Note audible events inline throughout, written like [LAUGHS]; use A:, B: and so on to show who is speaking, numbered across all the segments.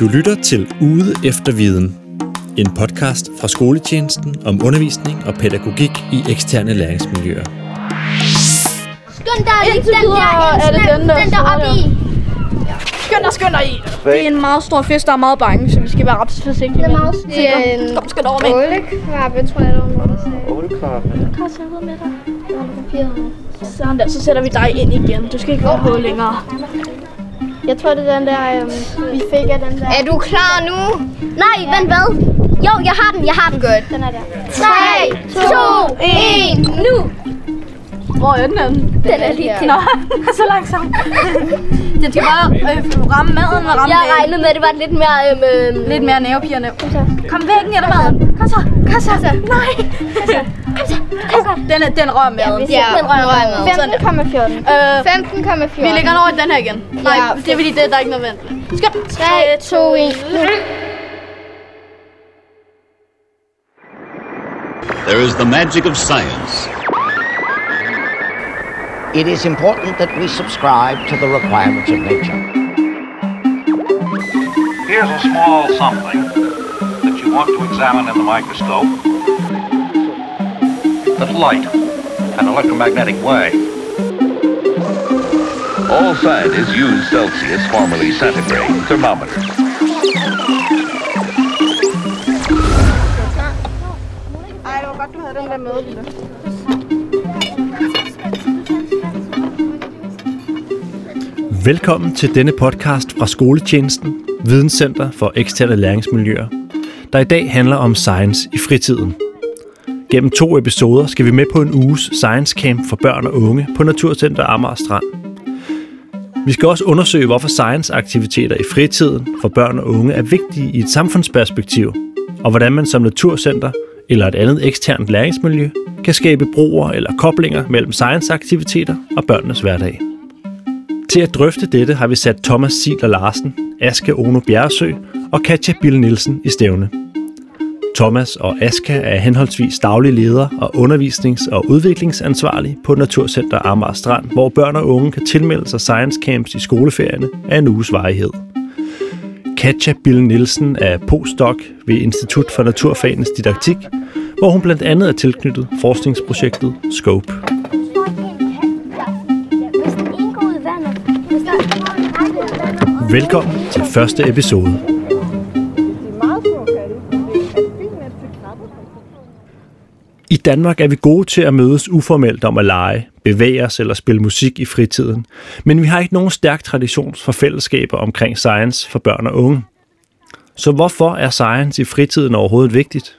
A: Du lytter til Ude efter Viden, en podcast fra skoletjenesten om undervisning og pædagogik i eksterne læringsmiljøer.
B: Skynd dig
C: Indtil
B: den der,
C: er det den, der
B: den der oppe
C: der.
B: i.
C: Skynd dig, skynd dig i. Det er en meget stor fisk, der er meget bange, så vi skal være ret forsigtige
B: Det er meget. Det er
C: Kom, Kom, skynd over med.
D: Ålekrabbe, tror jeg, der var nogen, der sagde.
E: Ålekrabbe.
C: Kom, så ud med dig. Sådan der, så sætter vi dig ind igen. Du skal ikke være på længere.
D: Jeg tror, det er den der, øhm, vi fik af den der.
B: Er du klar nu? Nej, vent hvad? Jo, jeg har den, jeg har den. Godt.
D: Den er der.
B: 3, 2, 1, nu!
C: Hvor er den henne?
B: Den er lige
C: Nå, [LAUGHS] så langsomt. [LAUGHS] Den skal bare øh, ramme maden og ramme
B: Jeg regnede med, at det var lidt mere... Øhm, øhm,
C: Lidt mere nervepirrende. Kom væggen eller maden. Kom så, kom så. Nej. Kom så, kom så. Den, er, den rører maden.
B: Ja, den rører med.
D: 15,14.
C: Øh,
D: 15,14.
C: vi lægger den over i den her igen. Nej,
D: Ja.
C: det er fordi, det, der er ikke noget vent. Skal
D: 3, 2, 1, nu.
F: There is the magic of science.
G: It is important that we subscribe to the requirements of nature.
H: Here's a small something that you want to examine in the microscope. That light, an electromagnetic wave.
E: All scientists use Celsius, formerly centigrade, thermometers.
C: Ej, det var godt, du havde den der med, Lille.
A: Velkommen til denne podcast fra skoletjenesten, Videnscenter for eksterne læringsmiljøer, der i dag handler om science i fritiden. Gennem to episoder skal vi med på en uges science camp for børn og unge på Naturcenter Amager Strand. Vi skal også undersøge, hvorfor science-aktiviteter i fritiden for børn og unge er vigtige i et samfundsperspektiv, og hvordan man som naturcenter eller et andet eksternt læringsmiljø kan skabe broer eller koblinger mellem science-aktiviteter og børnenes hverdag. Til at drøfte dette har vi sat Thomas Siler Larsen, Aske Ono Bjerresø og Katja Bill Nielsen i stævne. Thomas og Aska er henholdsvis daglig leder og undervisnings- og udviklingsansvarlig på Naturcenter Amager Strand, hvor børn og unge kan tilmelde sig science camps i skoleferierne af en uges varighed. Katja Bill Nielsen er postdoc ved Institut for Naturfagenes Didaktik, hvor hun blandt andet er tilknyttet forskningsprojektet SCOPE. Velkommen til første episode. I Danmark er vi gode til at mødes uformelt om at lege, bevæge os eller spille musik i fritiden, men vi har ikke nogen stærk tradition for fællesskaber omkring science for børn og unge. Så hvorfor er science i fritiden overhovedet vigtigt?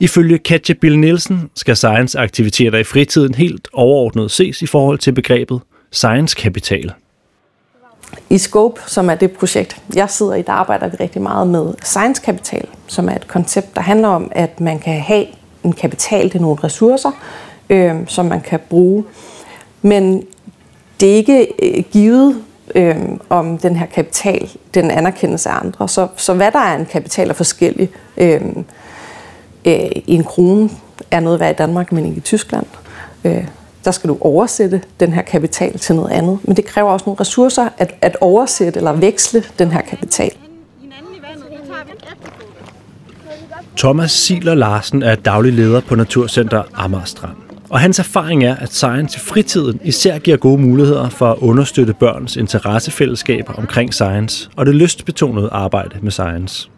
A: Ifølge Katja Bill Nielsen skal science-aktiviteter i fritiden helt overordnet ses i forhold til begrebet science-kapital.
I: I Scope, som er det projekt, jeg sidder i, der arbejder vi rigtig meget med science-kapital, som er et koncept, der handler om, at man kan have en kapital det er nogle ressourcer, øh, som man kan bruge. Men det er ikke øh, givet, øh, om den her kapital, den anerkendes af andre. Så, så hvad der er en kapital er forskellig. Øh, øh, en krone er noget værd i Danmark, men ikke i Tyskland. Øh, der skal du oversætte den her kapital til noget andet. Men det kræver også nogle ressourcer at, at oversætte eller veksle den her kapital.
A: Thomas Siler Larsen er daglig leder på Naturcenter Amager Strand. Og hans erfaring er, at science i fritiden især giver gode muligheder for at understøtte børns interessefællesskaber omkring science og det lystbetonede arbejde med science.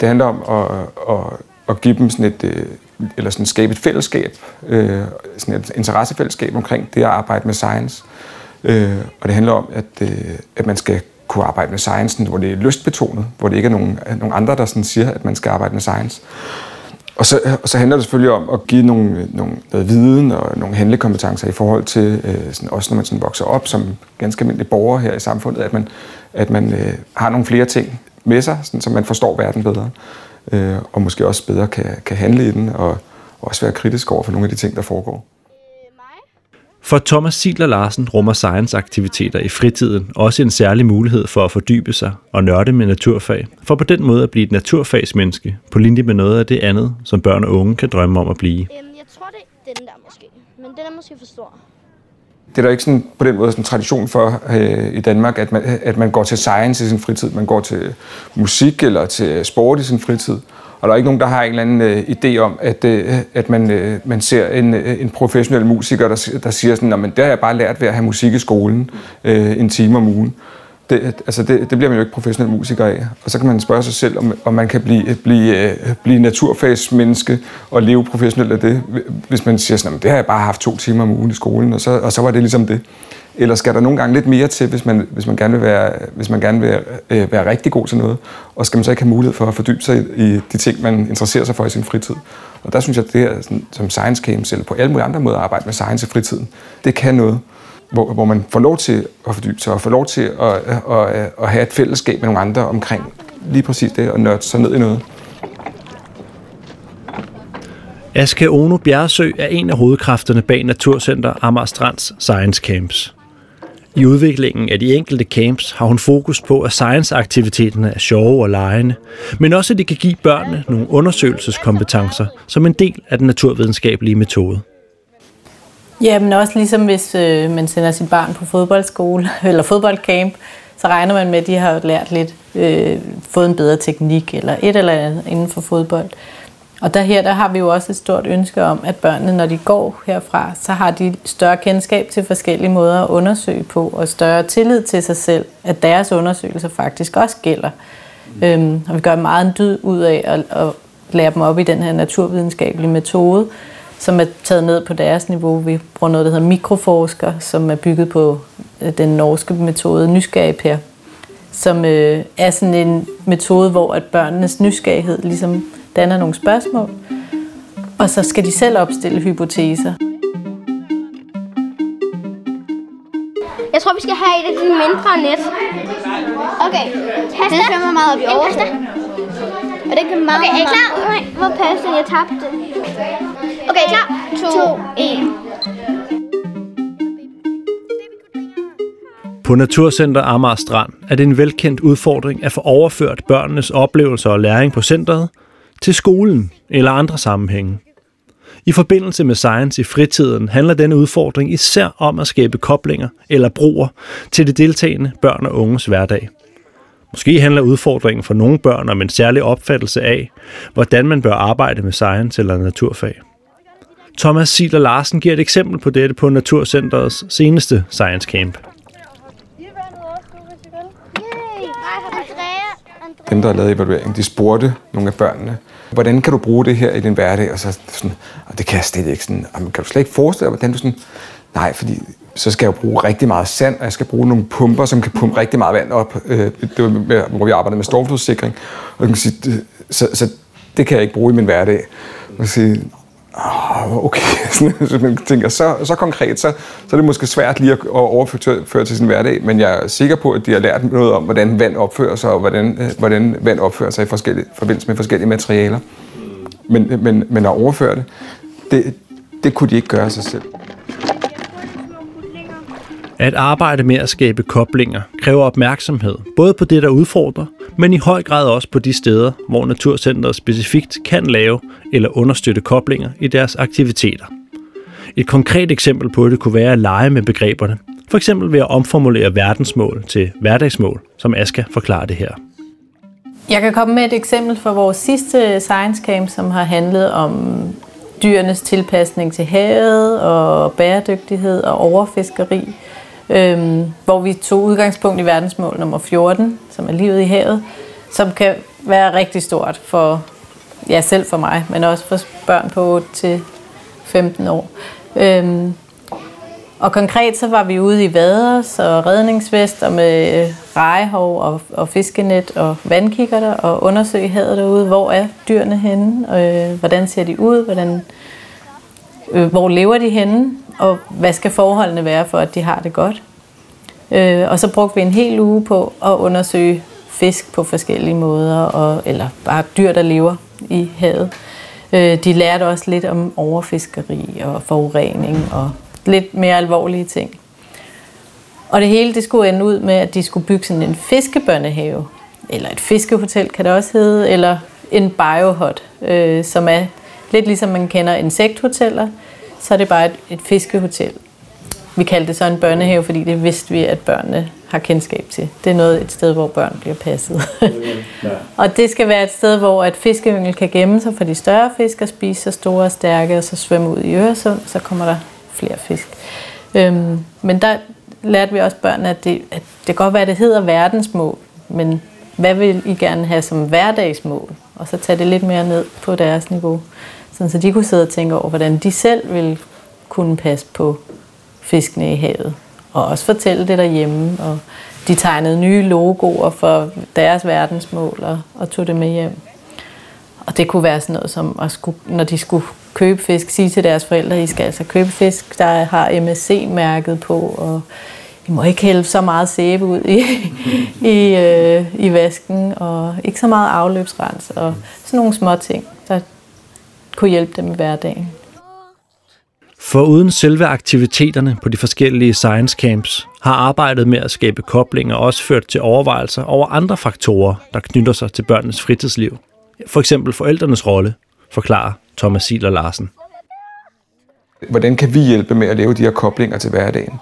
J: Det handler om at, at, at give dem sådan et, øh, eller sådan skabe et fællesskab, øh, sådan et interessefællesskab omkring det at arbejde med science. Øh, og det handler om, at, øh, at man skal kunne arbejde med science, hvor det er lystbetonet, hvor det ikke er nogen, nogen andre, der sådan siger, at man skal arbejde med science. Og så, og så handler det selvfølgelig om at give nogle, nogle, noget viden og nogle handlekompetencer i forhold til, øh, sådan, også når man sådan vokser op som ganske almindelig borger her i samfundet, at man, at man øh, har nogle flere ting med sig, sådan, så man forstår verden bedre, øh, og måske også bedre kan, kan handle i den, og, og også være kritisk over for nogle af de ting, der foregår.
A: For Thomas Siler Larsen rummer science-aktiviteter i fritiden også en særlig mulighed for at fordybe sig og nørde med naturfag, for på den måde at blive et naturfagsmenneske, på linje med noget af det andet, som børn og unge kan drømme om at blive.
B: Øhm, jeg tror, det er den der måske. Men den er måske for stor.
J: Det er der ikke sådan, på den måde sådan tradition for øh, i Danmark, at man, at man går til science i sin fritid. Man går til musik eller til sport i sin fritid. Og der er ikke nogen, der har en eller anden øh, idé om, at, øh, at man, øh, man ser en, øh, en professionel musiker, der, der siger sådan, at det har jeg bare lært ved at have musik i skolen øh, en time om ugen. Det, altså det, det bliver man jo ikke professionel musiker af. Og så kan man spørge sig selv, om, om man kan blive, blive, øh, blive naturfagsmenneske og leve professionelt af det, hvis man siger sådan, at det har jeg bare haft to timer om ugen i skolen, og så, og så var det ligesom det. Eller skal der nogle gange lidt mere til, hvis man, hvis man gerne vil, være, hvis man gerne vil øh, være rigtig god til noget? Og skal man så ikke have mulighed for at fordybe sig i, i de ting, man interesserer sig for i sin fritid? Og der synes jeg, at det her, sådan, som science camps, eller på alle mulige andre måder at arbejde med science i fritiden, det kan noget, hvor, hvor man får lov til at fordybe sig, og får lov til at, at, at, at have et fællesskab med nogle andre omkring lige præcis det, og nørde sig ned i noget.
A: Aske Ono Bjerresø er en af hovedkræfterne bag Naturcenter Amager Strands Science Camps. I udviklingen af de enkelte camps har hun fokus på, at science-aktiviteterne er sjove og legende, men også at det kan give børnene nogle undersøgelseskompetencer som en del af den naturvidenskabelige metode.
K: Ja, men også ligesom hvis øh, man sender sit barn på fodboldskole [LAUGHS] eller fodboldcamp, så regner man med, at de har lært lidt, øh, fået en bedre teknik eller et eller andet inden for fodbold. Og der her der har vi jo også et stort ønske om, at børnene, når de går herfra, så har de større kendskab til forskellige måder at undersøge på, og større tillid til sig selv, at deres undersøgelser faktisk også gælder. Øhm, og vi gør meget en dyd ud af at, at lære dem op i den her naturvidenskabelige metode, som er taget ned på deres niveau. Vi bruger noget, der hedder mikroforsker, som er bygget på øh, den norske metode nysgerrig her, som øh, er sådan en metode, hvor at børnenes nysgerrighed ligesom danner nogle spørgsmål, og så skal de selv opstille hypoteser.
B: Jeg tror, vi skal have et af de mindre net. Okay. Pasta. Den svømmer meget op i overfladen. Og den kan meget, Okay, er I klar? Nej, hvor pasta? Jeg tabte. Okay, klar? 2, 1.
A: På Naturcenter Amager Strand er det en velkendt udfordring at få overført børnenes oplevelser og læring på centret til skolen eller andre sammenhænge. I forbindelse med science i fritiden handler denne udfordring især om at skabe koblinger eller broer til de deltagende børn og unges hverdag. Måske handler udfordringen for nogle børn om en særlig opfattelse af, hvordan man bør arbejde med science eller naturfag. Thomas Siler Larsen giver et eksempel på dette på Naturcenterets seneste Science Camp.
J: Dem, der har lavet evalueringen, de spurgte nogle af børnene, hvordan kan du bruge det her i din hverdag? Og så sådan, og det kan jeg slet ikke. Sådan, kan du slet ikke forestille dig, hvordan du sådan, nej, fordi så skal jeg jo bruge rigtig meget sand, og jeg skal bruge nogle pumper, som kan pumpe rigtig meget vand op. Øh, det var med, hvor vi arbejdede med stormflodssikring. Og kan sige, så, så det kan jeg ikke bruge i min hverdag. Og sige, oh, okay, [LAUGHS] så man tænker, så, så konkret, så, så er det måske svært lige at overføre til sin hverdag, men jeg er sikker på, at de har lært noget om, hvordan vand opfører sig, og hvordan, øh, hvordan vand opfører sig i forskellige, forbindelse med forskellige materialer. Men, men, men at overføre det, det, det kunne de ikke gøre sig selv.
A: At arbejde med at skabe koblinger kræver opmærksomhed, både på det, der udfordrer, men i høj grad også på de steder, hvor Naturcenteret specifikt kan lave eller understøtte koblinger i deres aktiviteter. Et konkret eksempel på det kunne være at lege med begreberne, for eksempel ved at omformulere verdensmål til hverdagsmål, som Aska forklarer det her.
K: Jeg kan komme med et eksempel fra vores sidste Science Camp, som har handlet om dyrenes tilpasning til havet og bæredygtighed og overfiskeri øhm, hvor vi tog udgangspunkt i verdensmål nummer 14, som er livet i havet, som kan være rigtig stort for, ja selv for mig, men også for børn på 8 til 15 år. Øhm, og konkret så var vi ude i vaders og redningsvester med øh, rejehov og, og fiskenet og vandkikkerter og undersøge havet derude. Hvor er dyrene henne? Øh, hvordan ser de ud? Hvordan, øh, hvor lever de henne? Og hvad skal forholdene være for, at de har det godt. Øh, og så brugte vi en hel uge på at undersøge fisk på forskellige måder, og, eller bare dyr, der lever i havet. Øh, de lærte også lidt om overfiskeri og forurening og lidt mere alvorlige ting. Og det hele det skulle ende ud med, at de skulle bygge sådan en fiskebørnehave, eller et fiskehotel kan det også hedde, eller en biohot, øh, som er lidt ligesom man kender insekthoteller, så er det bare et, et fiskehotel. vi kaldte det så en børnehave, fordi det vidste vi, at børnene har kendskab til. Det er noget et sted, hvor børn bliver passet. [LAUGHS] og det skal være et sted, hvor at fiskeyngel kan gemme sig for de større fisk og spise så store og stærke, og så svømme ud i Øresund, så kommer der flere fisk. Øhm, men der lærte vi også børnene, at det, at det kan godt være, at det hedder verdensmål, men hvad vil I gerne have som hverdagsmål? Og så tage det lidt mere ned på deres niveau, sådan så de kunne sidde og tænke over, hvordan de selv vil kunne passe på fiskene i havet. Og også fortælle det derhjemme. Og de tegnede nye logoer for deres verdensmål og, og tog det med hjem. Og det kunne være sådan noget som, at skulle, når de skulle købe fisk, sige til deres forældre, I skal altså købe fisk, der har MSC-mærket på, og I må ikke hælde så meget sæbe ud i, [LAUGHS] i, øh, i vasken, og ikke så meget afløbsrens, og sådan nogle små ting, kunne hjælpe dem i hverdagen.
A: For uden selve aktiviteterne på de forskellige science camps, har arbejdet med at skabe koblinger også ført til overvejelser over andre faktorer, der knytter sig til børnenes fritidsliv. For eksempel forældrenes rolle, forklarer Thomas Siler Larsen.
J: Hvordan kan vi hjælpe med at lave de her koblinger til hverdagen?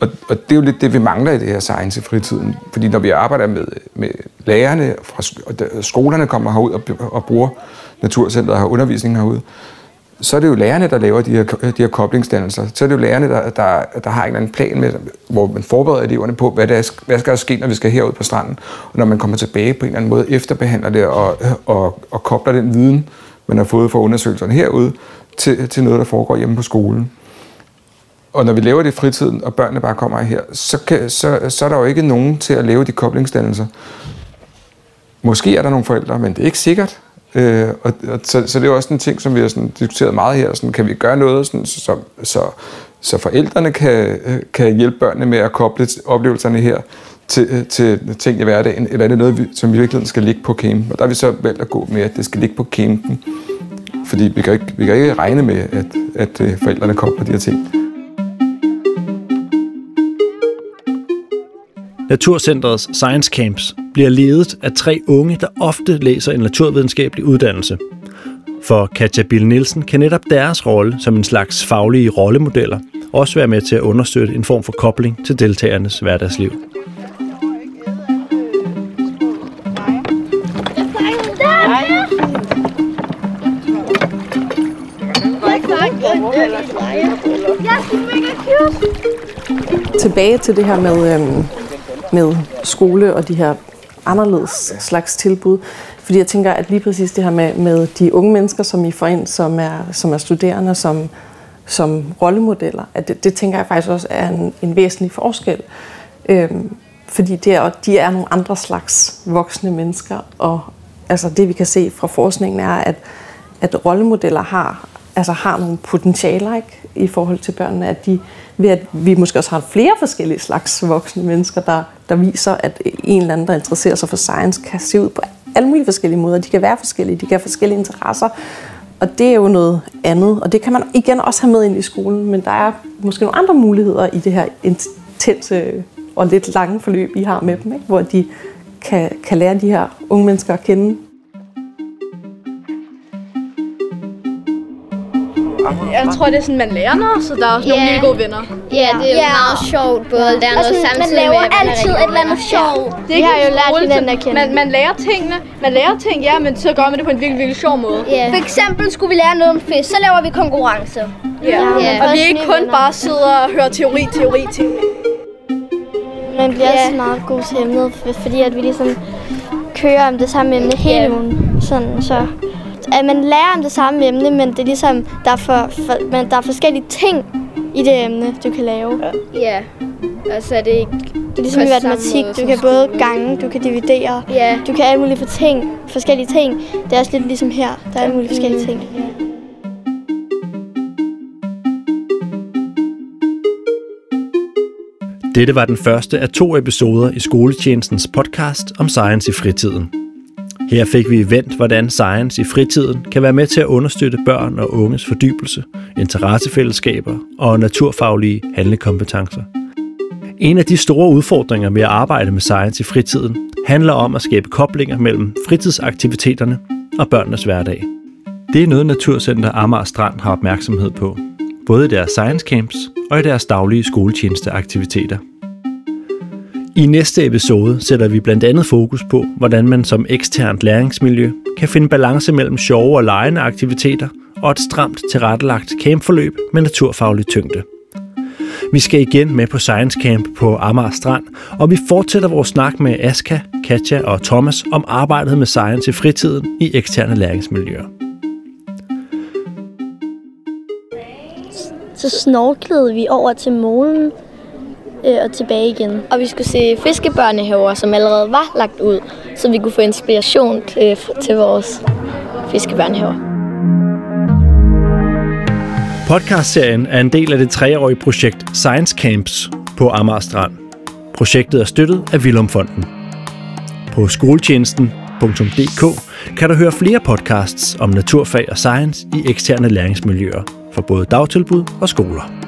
J: Og, og det er jo lidt det, vi mangler i det her science i fritiden. Fordi når vi arbejder med, med lærerne, fra skolerne kommer herud og, og bruger Naturcenteret har undervisning herude, så er det jo lærerne, der laver de her, de her koblingsdannelser. Så er det jo lærerne, der, der, der har en eller anden plan med, hvor man forbereder eleverne på, hvad, der, hvad skal der ske, når vi skal herud på stranden. Og når man kommer tilbage på en eller anden måde, efterbehandler det og, og, og kobler den viden, man har fået fra undersøgelserne herude, til, til noget, der foregår hjemme på skolen. Og når vi laver det i fritiden, og børnene bare kommer her, så, kan, så, så er der jo ikke nogen til at lave de koblingsdannelser. Måske er der nogle forældre, men det er ikke sikkert. Øh, og, og, så, så det er også en ting, som vi har sådan, diskuteret meget her. Sådan, kan vi gøre noget, sådan, så, så, så forældrene kan, øh, kan hjælpe børnene med at koble oplevelserne her til, øh, til ting i hverdagen, eller er det noget, som i virkeligheden skal ligge på kæmpen? Og der har vi så valgt at gå med, at det skal ligge på kæmpen. Fordi vi kan ikke, vi kan ikke regne med, at, at øh, forældrene kobler de her ting.
A: Naturcenterets Science Camps bliver ledet af tre unge, der ofte læser en naturvidenskabelig uddannelse. For Katja Bill Nielsen kan netop deres rolle som en slags faglige rollemodeller også være med til at understøtte en form for kobling til deltagernes hverdagsliv.
I: Tilbage til det her med, øhm, med skole og de her anderledes slags tilbud. Fordi jeg tænker, at lige præcis det her med, med de unge mennesker, som I får ind, som er, som er studerende, som, som rollemodeller, at det, det tænker jeg faktisk også er en, en væsentlig forskel. Øhm, fordi det er, de er nogle andre slags voksne mennesker, og altså det vi kan se fra forskningen er, at, at rollemodeller har, altså har nogle potentialer ikke, i forhold til børnene, at de, ved at vi måske også har flere forskellige slags voksne mennesker, der, der viser, at en eller anden, der interesserer sig for science, kan se ud på alle mulige forskellige måder. De kan være forskellige, de kan have forskellige interesser, og det er jo noget andet, og det kan man igen også have med ind i skolen, men der er måske nogle andre muligheder i det her intense og lidt lange forløb, I har med dem, ikke? hvor de kan, kan lære de her unge mennesker at kende
D: Jeg tror, det er sådan, man lærer noget, så der er også yeah. nogle nye gode venner.
B: Ja, det er yeah. meget sjovt, både at lære noget sådan, samtidig man laver med, altid et eller andet sjovt.
D: Det er har jo lært hinanden at kende. Man, man lærer tingene, man lærer ting, ja, men så gør man det på en virkelig, virkelig sjov måde.
B: Yeah. For eksempel skulle vi lære noget om fisk, så laver vi konkurrence.
D: Ja, yeah. yeah. og vi er ikke kun venner. bare sidder og hører teori, teori, teori.
L: Man bliver yeah. også meget god til emnet, fordi at vi ligesom kører om det samme emne hele ugen. Sådan, så at man lærer om det samme emne, men det er ligesom, der er, for, for, men der er forskellige ting i det emne, du kan lave.
B: Ja, altså er det ikke
L: Det er ligesom i matematik, du kan både gange, du kan dividere,
B: ja.
L: du kan alle mulige for ting, forskellige ting. Det er også lidt ligesom her, der er alle mulige forskellige ting.
A: Dette var den første af to episoder i skoletjenestens podcast om science i fritiden. Her fik vi vendt, hvordan science i fritiden kan være med til at understøtte børn og unges fordybelse, interessefællesskaber og naturfaglige handlekompetencer. En af de store udfordringer med at arbejde med science i fritiden handler om at skabe koblinger mellem fritidsaktiviteterne og børnenes hverdag. Det er noget Naturcenter Amager Strand har opmærksomhed på. både i deres science camps og i deres daglige skoletjenesteaktiviteter. I næste episode sætter vi blandt andet fokus på, hvordan man som eksternt læringsmiljø kan finde balance mellem sjove og legende aktiviteter og et stramt tilrettelagt campforløb med naturfaglig tyngde. Vi skal igen med på Science Camp på Amager Strand, og vi fortsætter vores snak med Aska, Katja og Thomas om arbejdet med science i fritiden i eksterne læringsmiljøer.
B: Så snorklede vi over til målen øh, og tilbage igen. Og vi skulle se fiskebørnehaver, som allerede var lagt ud, så vi kunne få inspiration øh, til vores fiskebørnehaver.
A: Podcastserien er en del af det treårige projekt Science Camps på Amager Strand. Projektet er støttet af Vilumfonden. På skoletjenesten.dk kan du høre flere podcasts om naturfag og science i eksterne læringsmiljøer for både dagtilbud og skoler.